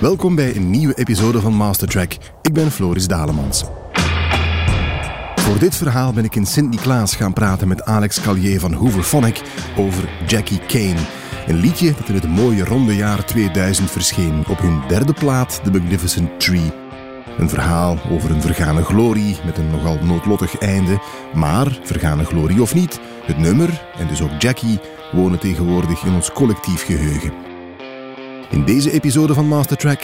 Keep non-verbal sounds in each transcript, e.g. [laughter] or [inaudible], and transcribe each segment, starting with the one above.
Welkom bij een nieuwe episode van Mastertrack. Ik ben Floris Dalemans. Voor dit verhaal ben ik in Sint-Niklaas gaan praten met Alex Callier van Hooverphonic over Jackie Kane. Een liedje dat in het mooie ronde jaar 2000 verscheen op hun derde plaat, The Magnificent Tree. Een verhaal over een vergane glorie met een nogal noodlottig einde. Maar, vergane glorie of niet, het nummer en dus ook Jackie wonen tegenwoordig in ons collectief geheugen. In deze episode van Mastertrack,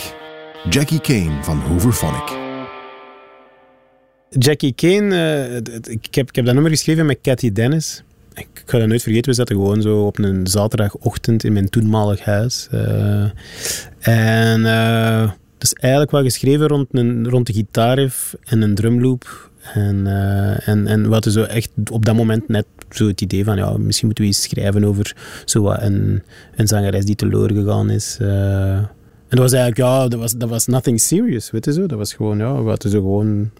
Jackie Kane van Hooverphonic. Jackie Kane, uh, ik, heb, ik heb dat nummer geschreven met Cathy Dennis. Ik ga dat nooit vergeten, we zaten gewoon zo op een zaterdagochtend in mijn toenmalig huis. Uh, en uh, dus eigenlijk wel geschreven rond, een, rond de gitaarriff en een drumloop. En, uh, en, en we hadden zo echt op dat moment net zo het idee van, ja, misschien moeten we iets schrijven over zo een, een zangeres die teloor gegaan is. Uh, en dat was eigenlijk, ja, dat was, dat was nothing serious, weet zo. Dat was gewoon, ja, we hadden zo gewoon...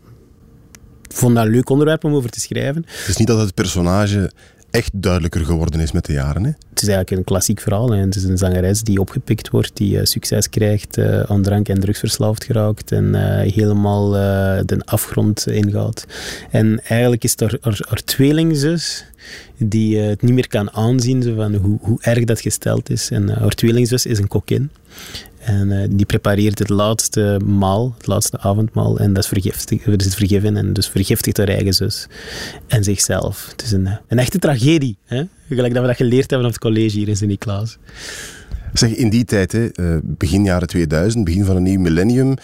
Ik vond dat een leuk onderwerp om over te schrijven. Het is niet dat het personage echt duidelijker geworden is met de jaren. Hè? Het is eigenlijk een klassiek verhaal. Hè. Het is een zangeres die opgepikt wordt, die uh, succes krijgt, uh, aan drank en drugs verslaafd geraakt en uh, helemaal de afgrond ingaat. En eigenlijk is er haar, tweelingzus die het niet meer kan aanzien van hoe, hoe erg dat gesteld is. En haar tweelingzus is een kokin. En uh, die prepareert het laatste maal, het laatste avondmaal. En dat is, vergiftig, dat is vergeven en dus vergiftigt haar eigen zus en zichzelf. Het is een, een echte tragedie. Hè? Gelijk dat we dat geleerd hebben op het college hier in Sint-Niklaas. Zeg, in die tijd, hè, begin jaren 2000, begin van een nieuw millennium,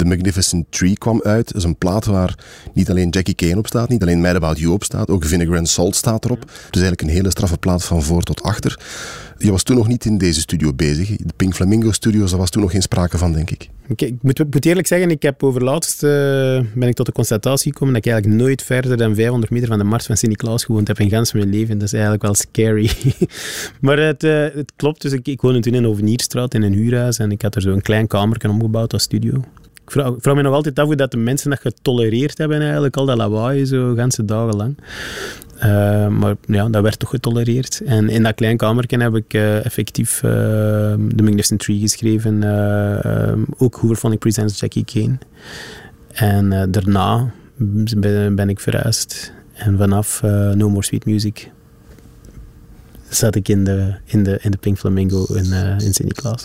The Magnificent Tree kwam uit. Dat is een plaat waar niet alleen Jackie Kane op staat, niet alleen Mad About You op staat, ook and Salt staat erop. Dus eigenlijk een hele straffe plaat van voor tot achter. Je was toen nog niet in deze studio bezig. De Pink Flamingo Studios, daar was toen nog geen sprake van, denk ik. Ik, moet, eerlijk zeggen, ik heb overlaatst uh, ben ik tot de constatatie gekomen dat ik eigenlijk nooit verder dan 500 meter van de Mars van Sint-Niklaas gewoond heb in gans mijn leven. Dat is eigenlijk wel scary. [laughs] maar het, uh, het klopt, dus ik, ik woonde toen in Overnierstraat in een huurhuis en ik had er zo een klein kamertje omgebouwd als studio. Ik vraag, me nog altijd af hoe dat de mensen dat getolereerd hebben eigenlijk, al dat lawaai zo ganse dagen lang. Uh, maar ja, dat werd toch getolereerd. En in dat klein kamertje heb ik uh, effectief uh, The Magnificent Tree geschreven. ook Hoover Presents Jackie Kane. En daarna ben, ben, ik verhuisd. En vanaf No More Sweet Music zat ik in de, in de, in de Pink Flamingo in, in Sint-Niklaas.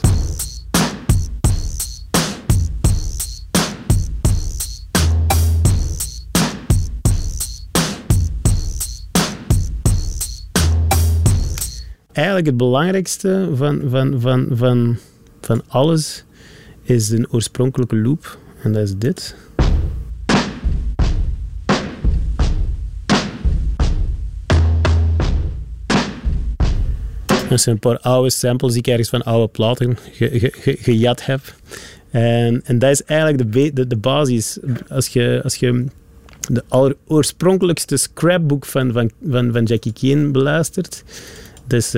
Eigenlijk het belangrijkste van, van, van, van, van alles is een oorspronkelijke loop. En dat is dit. Dat zijn een paar oude samples die ik ergens van oude platen gejat heb. En, en dat is eigenlijk de, de, basis. Als je, als je de oorspronkelijkste scrapbook van, van, van, van Jackie Kane beluistert, dus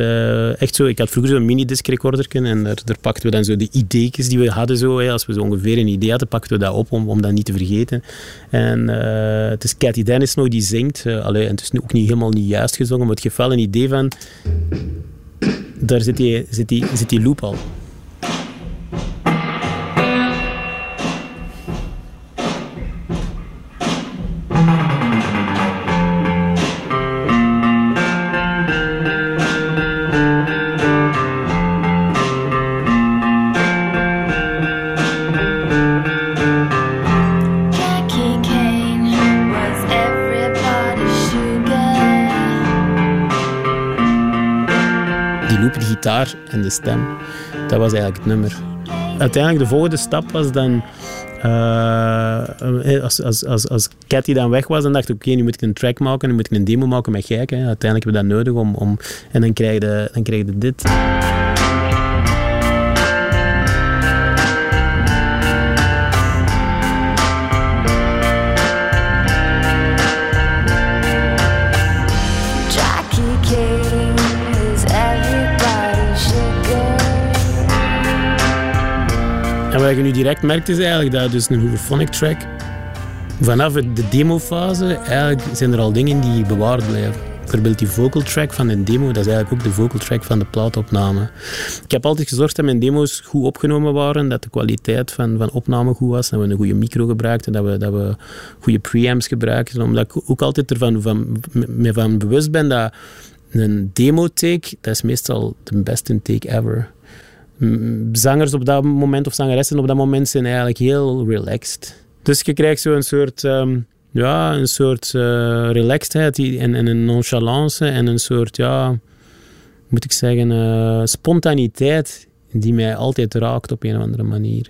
echt zo, ik had vroeger zo'n mini-disc recorder en daar, pakten we dan zo de ideetjes die we hadden. Zo. Als we zo ongeveer een idee hadden, pakten we dat op om, om dat niet te vergeten. En uh, het is Cathy Dennis nog die zingt. Uh, en het is ook niet helemaal niet juist gezongen, maar het wel een idee van... Daar zit die, zit die, zit die loop al. En de stem. Dat was eigenlijk het nummer. Uiteindelijk de volgende stap was dan... Uh, als, als, als, als Cathy dan weg was, dan dacht ik, oké, nu moet ik een track maken, nu moet ik een demo maken met Gijk. Uiteindelijk hebben we dat nodig om... om en dan krijg dan krijg je dit. Wat je nu direct merkt is eigenlijk dat dus een Hooverphonic track vanaf de demofase eigenlijk zijn er al dingen die bewaard blijven. Bijvoorbeeld die vocal track van een demo, dat is eigenlijk ook de vocal track van de plaatopname. Ik heb altijd gezorgd dat mijn demo's goed opgenomen waren, dat de kwaliteit van, van opname goed was, dat we een goede micro gebruikten, dat we, dat we goede preamps gebruikten, omdat ik ook altijd ervan van, me van bewust ben dat een demo-take, dat is meestal de beste take ever. Zangers op dat moment of zangeressen op dat moment zijn eigenlijk heel relaxed. Dus je krijgt zo een soort... Um, ja, een soort uh, relaxedheid en, en, een nonchalance en een soort, ja, moet ik zeggen, uh, spontaniteit die mij altijd raakt op een of andere manier.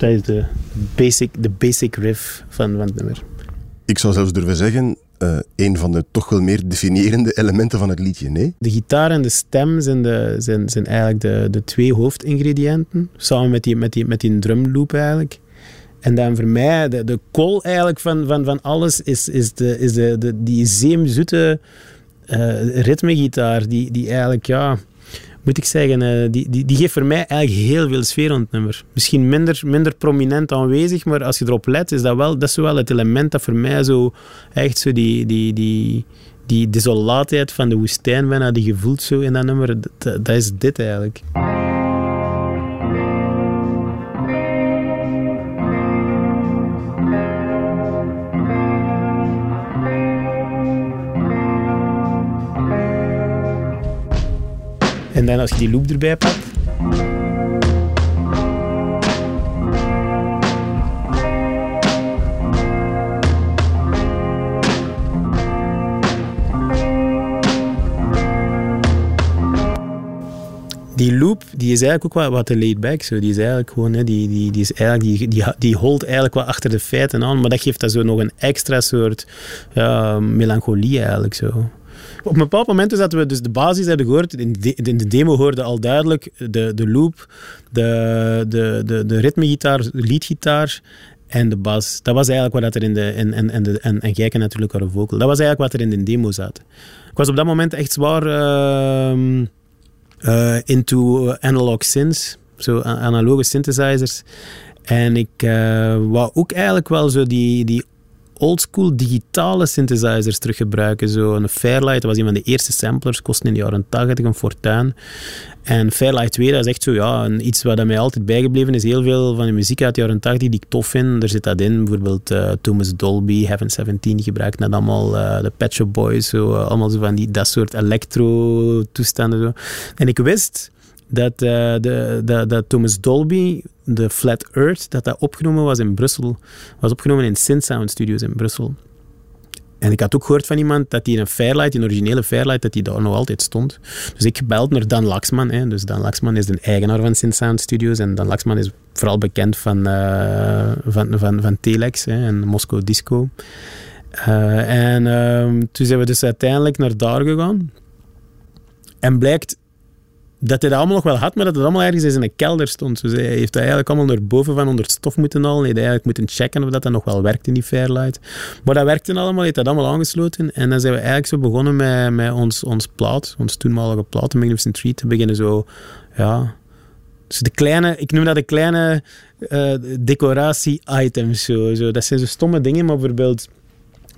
Dat is de basic, de basic riff van, van het nummer. Ik zou zelfs durven zeggen, uh, een van de toch wel meer definiërende elementen van het liedje, nee? De gitaar en de stem zijn, de, zijn, zijn eigenlijk de, de twee hoofdingrediënten, samen met die, met die, met die drumloop eigenlijk. En dan voor mij, de, de kool eigenlijk van, van, van alles, is, is, de, is de, de, die zeemzoete uh, ritmegitaar, die, die eigenlijk, ja moet ik zeggen, uh, die, die, die geeft voor mij eigenlijk heel veel sfeer aan het nummer. Misschien minder, minder prominent aanwezig, maar als je erop let, is dat wel, dat is wel het element dat voor mij zo echt zo die, die, die, die desolaatheid van de woestijn bijna, die gevoelt zo in dat nummer, dat is dit eigenlijk. En dan als je die loop erbij pakt. die loop die is eigenlijk ook wat, wat te laid back. Zo. Die is eigenlijk gewoon, hè, die, die, die, is eigenlijk, die, die, die holt eigenlijk wat achter de feiten aan. Maar dat geeft dat zo nog een extra soort melancholie eigenlijk zo. Op een bepaald moment is dat we dus de basis hebben gehoord. In de, in de demo hoorde al duidelijk de, de loop, de, de, de, de ritmegitaar, de leadgitaar en de bas. Dat was eigenlijk wat er in de... En, en, en, de, en, en Gijken natuurlijk een vocal. Dat was eigenlijk wat er in de demo zat. Ik was op dat moment echt zwaar uh, uh, into analog synths. Zo analoge synthesizers. En ik uh, wou ook eigenlijk wel zo die, die oldschool digitale synthesizers teruggebruiken. Zo een Fairlight, was een van de eerste samplers, kostte in de jaren 80 een fortuin. En Fairlight 2, dat is echt zo, ja, iets wat mij altijd bijgebleven is. Heel veel van de muziek uit de jaren 80 die ik tof vind, daar zit dat in. Bijvoorbeeld uh, Thomas Dolby, Heaven 17 gebruikt net allemaal, uh, de Pet Shop Boys, zo, uh, allemaal zo van die, dat soort electro-toestanden. En ik wist dat, uh, de, dat, Thomas Dolby, de Flat Earth, dat dat opgenomen was in Brussel. Was opgenomen in Synth Sound Studios in Brussel. En ik had ook gehoord van iemand dat die een Fairlight, een originele Fairlight, dat die daar nog altijd stond. Dus ik gebeld naar Dan Laxman. Hè. Dus Dan Laxman is de eigenaar van Synth Sound Studios. En Dan Laxman is vooral bekend van, uh, van, van, van Telex hè, en Moscow Disco. Uh, en uh, toen zijn we dus uiteindelijk naar daar gegaan. En blijkt dat hij dat allemaal nog wel had, maar dat het allemaal ergens in een kelder stond. Dus hij heeft dat eigenlijk allemaal naar boven van onder stof moeten halen. Hij had eigenlijk moeten checken of dat, dat nog wel werkt in die Fairlight. Maar dat werkte allemaal, hij heeft dat allemaal aangesloten. En dan zijn we eigenlijk zo begonnen met, met ons, ons plaat, ons toenmalige plaat, de Magnificent Tree, te beginnen zo, ja... De kleine, ik noem dat de kleine uh, decoratie-items. Zo, zo. Dat zijn zo stomme dingen, maar bijvoorbeeld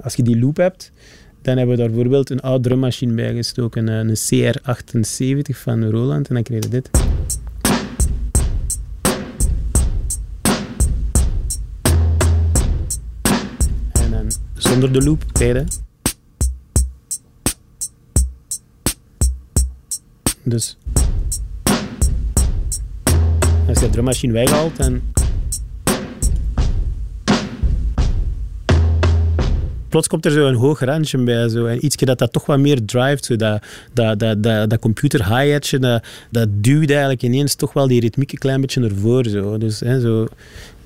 als je die loop hebt, dan hebben we daar bijvoorbeeld een oude drummachine bij gestoken, een CR78 van Roland. En dan krijg je dit. En dan zonder de loop, je Dus als je de drummachine weghaalt, dan plots komt er zo een hoog randje bij. Zo, en ietsje dat dat toch wat meer drivet. Zo, dat, dat, dat, dat, computer hi-hatje, dat, dat duwt eigenlijk ineens toch wel die ritmiek een klein beetje voren. Zo. Dus, hè, zo,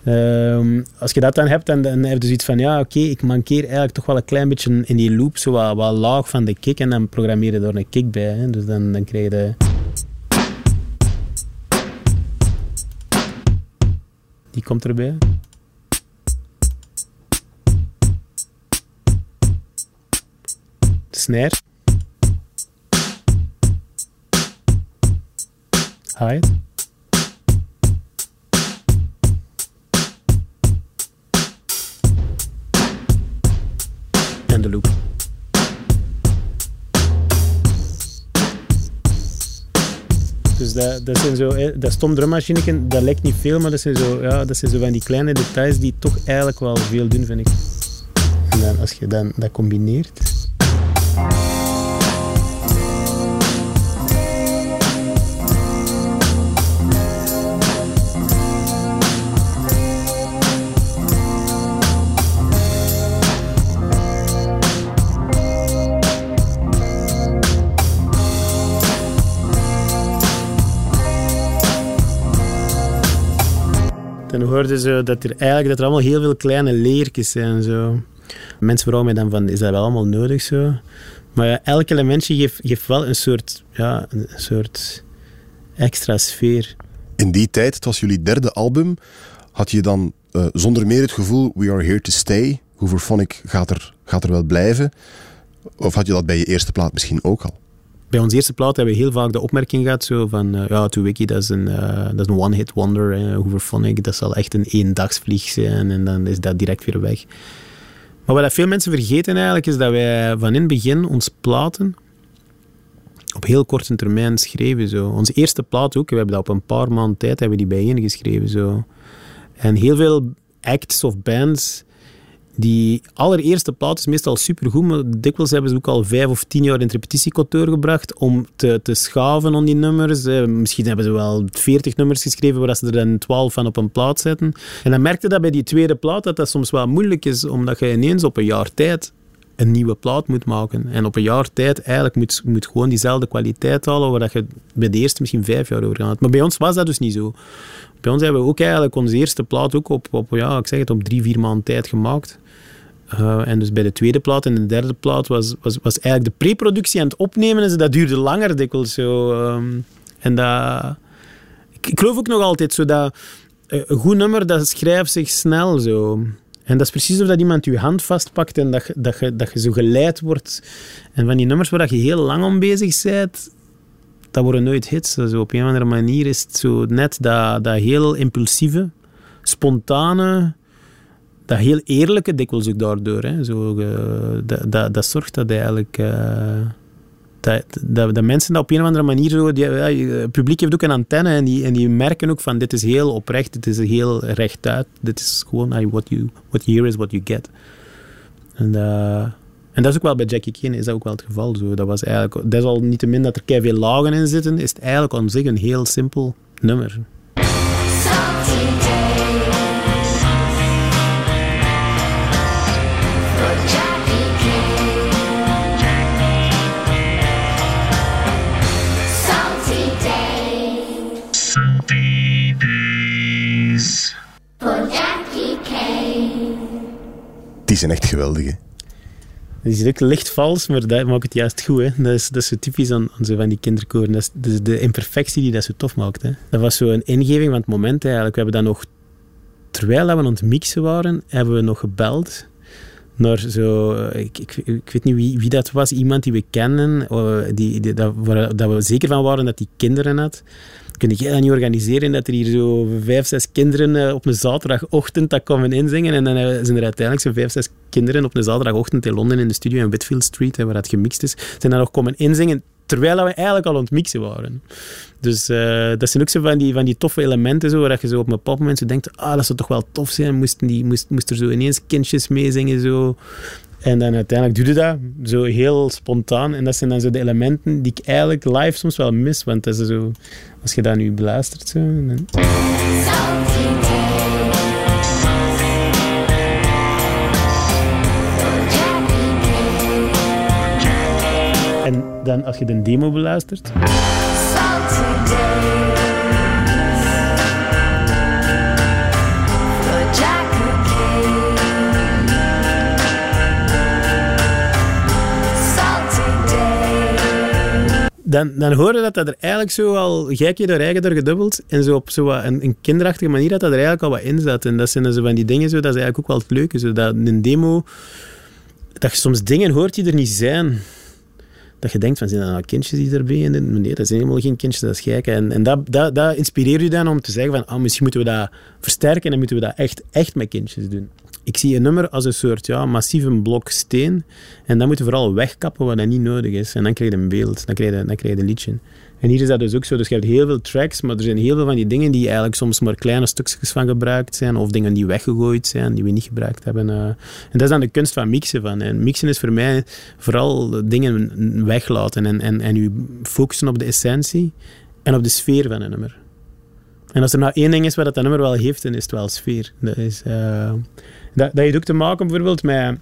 um, als je dat dan hebt, dan, dan heb je zoiets van, ja, oké, ik mankeer eigenlijk toch wel een klein beetje in die loop, zo wat, wat laag van de kick, en dan programmeer je er een kick bij. Hè. Dus dan, dan krijg je... Die komt erbij. snare. En de loop. Dus dat, dat zijn zo, eh, dat stom drummachine dat lijkt niet veel, maar dat zijn, zo, ja, dat zijn zo van die kleine details die toch eigenlijk wel veel doen, vind ik. En dan, als je dan dat combineert. Hoorden ze dat er eigenlijk dat er allemaal heel veel kleine leertjes zijn. Zo. Mensen vragen mij dan van, is dat wel allemaal nodig zo? Maar ja, elk elementje geeft, geeft wel een soort, ja, een soort extra sfeer. In die tijd, het was jullie derde album, had je dan uh, zonder meer het gevoel, we are here to stay. Hooverphonic gaat er, gaat er wel blijven. Of had je dat bij je eerste plaat misschien ook al? Bij onze eerste plaat hebben we heel vaak de opmerking gehad zo van, uh, ja, To Wiki, dat is een, uh, dat is een one-hit wonder, uh, Hooverphonic, dat zal echt een eendagsvlieg zijn en dan is dat direct weer weg. Maar wat veel mensen vergeten eigenlijk, is dat wij van in het begin ons platen op heel korte termijn schreven. Zo. Onze eerste plaat ook, we hebben dat op een paar maanden tijd hebben die bijeen geschreven. Zo. En heel veel acts of bands die allereerste plaat is meestal supergoed, maar dikwijls hebben ze ook al vijf of tien jaar in het gebracht om te, te schaven aan die nummers. Misschien hebben ze wel veertig nummers geschreven waar ze er dan twaalf van op een plaat zetten. En dan merkte dat bij die tweede plaat dat dat soms wel moeilijk is, omdat je ineens op een jaar tijd een nieuwe plaat moet maken. En op een jaar tijd eigenlijk moet, moet gewoon diezelfde kwaliteit halen waar je bij de eerste misschien vijf jaar over gaat. Maar bij ons was dat dus niet zo. Bij ons hebben we ook eigenlijk onze eerste plaat ook op, op ja, ik zeg het, op drie, vier maanden tijd gemaakt. Uh, en dus bij de tweede plaat en de derde plaat was, was, was eigenlijk de preproductie en het opnemen. En dat duurde langer dikwijls zo. Um, en dat... Ik, geloof ook nog altijd zo dat... Uh, een goed nummer, dat schrijft zich snel zo. En dat is precies of dat iemand je hand vastpakt en dat, dat, je, dat je zo geleid wordt. En van die nummers waar je heel lang om bezig bent, dat worden nooit hits. Zo op een of andere manier is het zo net dat, dat heel impulsieve, spontane dat heel eerlijke dikwijls ook daardoor. Hè. Zo, uh, dat, dat, dat zorgt dat eigenlijk... Uh, dat, dat, mensen dat op een of andere manier... Zo, die, ja, het publiek heeft ook een antenne en die, en die merken ook van dit is heel oprecht, dit is heel rechtuit. Dit is gewoon uh, what, you, what you hear is what you get. En, en dat is ook wel bij Jackie Kane is dat ook wel het geval. Zo. Dat was eigenlijk, dat is al niet te min dat er veel lagen in zitten, is het eigenlijk aan zich een heel simpel nummer. Die zijn echt geweldig, hè? Die is ook licht vals, maar dat maakt het juist goed. Hè. Dat, is, dat is zo typisch aan, aan zo van die kinderkoren. Dat is, de imperfectie die dat zo tof maakt. Hè. Dat was zo een ingeving van het moment eigenlijk. We hebben dat nog, terwijl we aan het mixen waren, hebben we nog gebeld naar zo, ik, ik, ik, weet niet wie, wie dat was, iemand die we kennen, oh, die, die, dat, waar, dat we zeker van waren dat hij kinderen had kun jij dat niet organiseren dat er hier zo vijf, zes kinderen eh, op een zaterdagochtend dat komen inzingen en dan eh, zijn er uiteindelijk zo vijf, zes kinderen op een zaterdagochtend in Londen in de studio in Whitfield Street, waar dat gemixt is, zijn dan nog komen inzingen terwijl we eigenlijk al aan het mixen waren. Dus uh, dat zijn ook zo van die, van die toffe elementen, zo, waar je zo op een bepaald moment zo denkt, ah, dat zou toch wel tof zijn, moesten die, moest, moest er zo ineens kindjes meezingen, zo. En dan uiteindelijk doe je dat zo heel spontaan. En dat zijn dan zo de elementen die ik eigenlijk live soms wel mis. Want is zo, als je dat nu beluistert. Zo. En dan als je de demo beluistert. Dan, dan hoorde dat dat er eigenlijk zo al gekje door eigen door gedubbeld en zo op zo een, een, kinderachtige manier dat dat er eigenlijk al wat in zat. En dat zijn zo van die dingen, zo, dat is eigenlijk ook wel het leuke. Zo, dat een demo, dat je soms dingen hoort die er niet zijn. dat je denkt van, zijn dat nou kindjes die erbij in Nee, dat zijn helemaal geen kindjes, dat is gek. En, en dat, dat, dat inspireert je dan om te zeggen van, ah, misschien moeten we dat versterken en moeten we dat echt, echt met kindjes doen. Ik zie een nummer als een soort ja, massieve blok steen en dan moeten we vooral wegkappen wat dat niet nodig is. En dan krijg je een beeld, dan krijg je, dan krijg je een liedje. En hier is dat dus ook zo. Dus je hebt heel veel tracks, maar er zijn heel veel van die dingen die eigenlijk soms maar kleine stukjes van gebruikt zijn, of dingen die weggegooid zijn, die we niet gebruikt hebben. Uh, en dat is dan de kunst van mixen. Van. En mixen is voor mij vooral dingen weglaten en, en, en je focussen op de essentie en op de sfeer van een nummer. En als er nou één ding is wat dat nummer wel heeft, dan is het wel sfeer. Dat, is, uh, dat, dat heeft ook te maken bijvoorbeeld met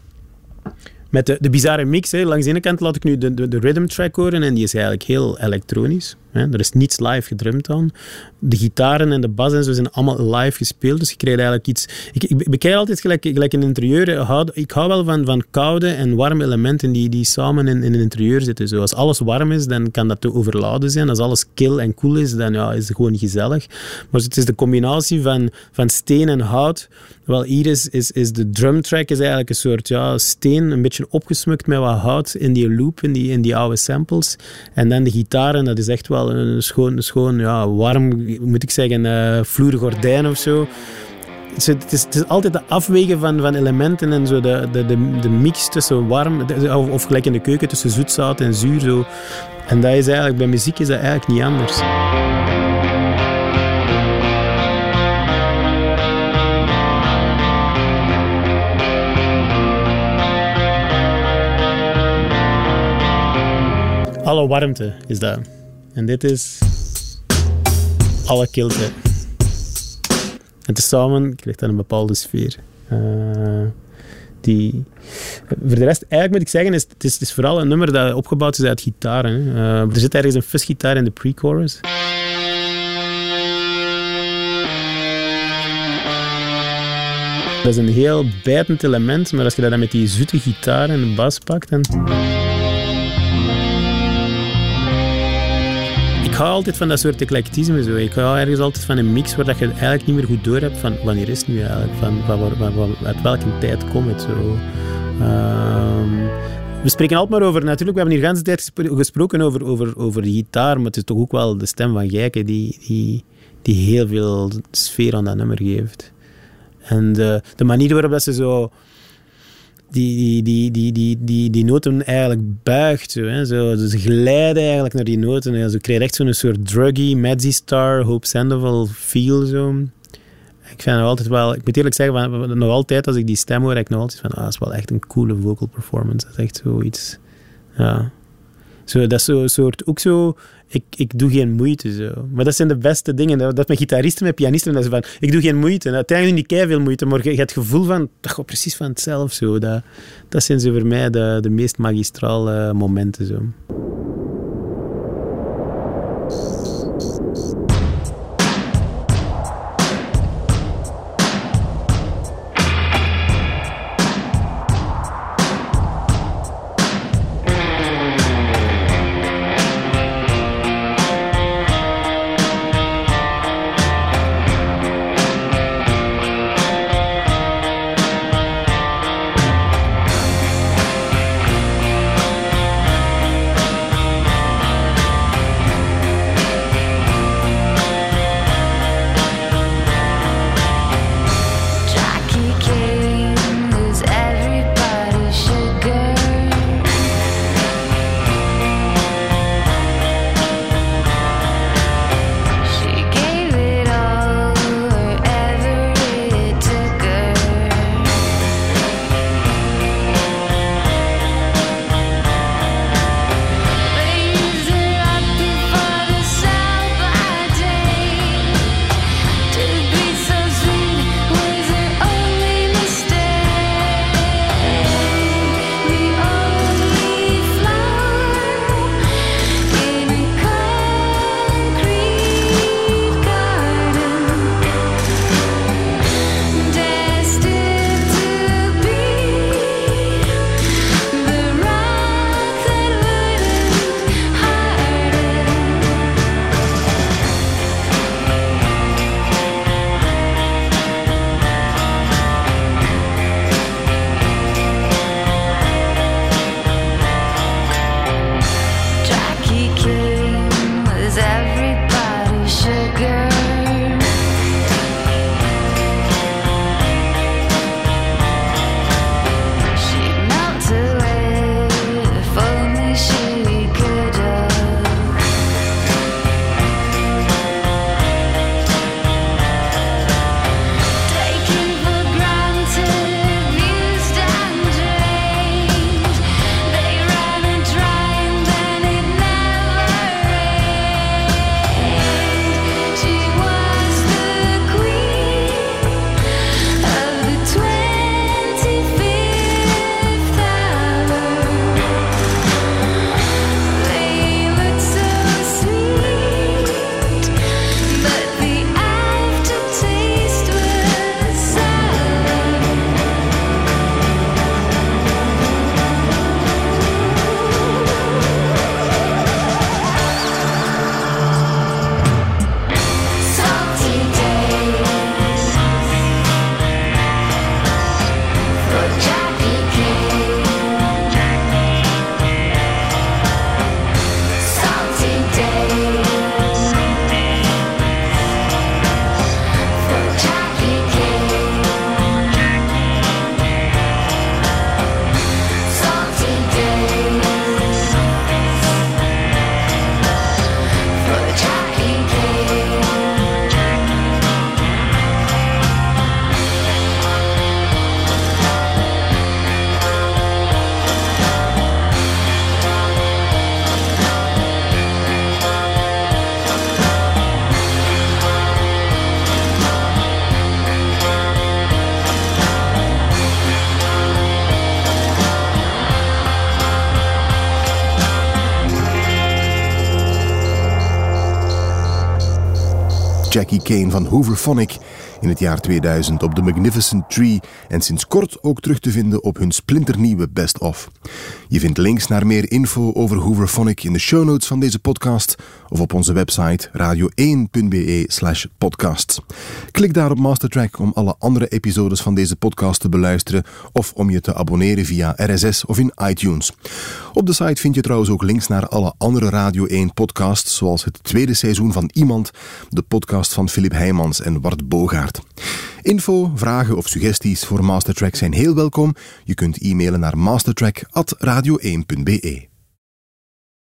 met de, de bizarre mix. Hè. Langs de ene kant laat ik nu de, de, de rhythm track horen en die is eigenlijk heel elektronisch. Er is niets live gedrumd aan. De gitaren en de bas en zo zijn allemaal live gespeeld. Dus je krijgt eigenlijk iets... Ik, ik bekijk altijd gelijk, gelijk een interieur. Ik hou, ik hou wel van, van koude en warme elementen die, die samen in, in een interieur zitten. Zo, als alles warm is, dan kan dat te overladen zijn. Als alles kil en koel is, dan ja, is het gewoon gezellig. Maar het is de combinatie van, van steen en hout. Wel, hier is, is, is de drumtrack is eigenlijk een soort ja, steen, een beetje opgesmukt met wat hout in die loop, in die, in die oude samples. En dan de gitaren, dat is echt wel een schoon, schoon ja, warm, moet ik zeggen, uh, vloer gordijn of zo. Het is, het is, altijd de afwegen van, van elementen en zo de, de, de, de mix tussen warm, of, of gelijk in de keuken tussen zoet, zout en zuur. Zo. En dat is eigenlijk, bij muziek is dat eigenlijk niet anders. alle warmte is dat. En dit is alle kilte. En tezamen krijgt dat een bepaalde sfeer. Uh, die, voor de rest, eigenlijk moet ik zeggen, is, het, is, vooral een nummer dat opgebouwd is uit gitaren. Uh, er zit ergens een fuzz-gitaar in de pre-chorus. Dat is een heel bijtend element, maar als je dat dan met die zoete gitaar en de bas pakt, dan... ik hou altijd van dat soort eclectisme. Zo. Ik hou ergens altijd van een mix waar dat je eigenlijk niet meer goed door hebt van wanneer is het nu eigenlijk, van, van, uit welke tijd komt het. Zo. Um, we spreken altijd maar over, natuurlijk, we hebben hier de hele tijd gesproken over, over, over de gitaar, maar het is toch ook wel de stem van Gijke die, die, die heel veel sfeer aan dat nummer geeft. En de, de manier waarop dat ze zo die, die, die, die, die, die, noten eigenlijk buigt. Zo, hè. Zo, ze glijden eigenlijk naar die noten. Ze krijgen echt zo'n soort druggy, Madzy Star, Hope Sandoval feel. Zo. Ik vind het altijd wel... Ik moet eerlijk zeggen, nog altijd als ik die stem hoor, ik nog altijd van, ah, dat is wel echt een coole vocal performance. Dat is echt zoiets... Ja. Zo, dat is zo, soort, ook zo, ik, ik doe geen moeite. Zo. Maar dat zijn de beste dingen. Dat met gitaristen, met pianisten, dat is van, ik doe geen moeite. En uiteindelijk niet veel moeite, maar je, hebt het gevoel van, dat precies van hetzelfde. Zo. Dat, dat zijn voor mij de, de meest magistrale momenten. Zo. Jackie Kane van Hooverphonic in het jaar 2000 op The Magnificent Tree en sinds kort ook terug te vinden op hun splinternieuwe Best Of. Je vindt links naar meer info over Hooverphonic in de show notes van deze podcast of op onze website radio1.be slash podcasts. Klik daar op Mastertrack om alle andere episodes van deze podcast te beluisteren of om je te abonneren via RSS of in iTunes. Op de site vind je trouwens ook links naar alle andere Radio 1 podcasts, zoals het tweede seizoen van Iemand, de van Filip Heijmans en Bart Bogaert. Info, vragen of suggesties voor Mastertrack zijn heel welkom. Je kunt e-mailen naar mastertrack.radio1.be.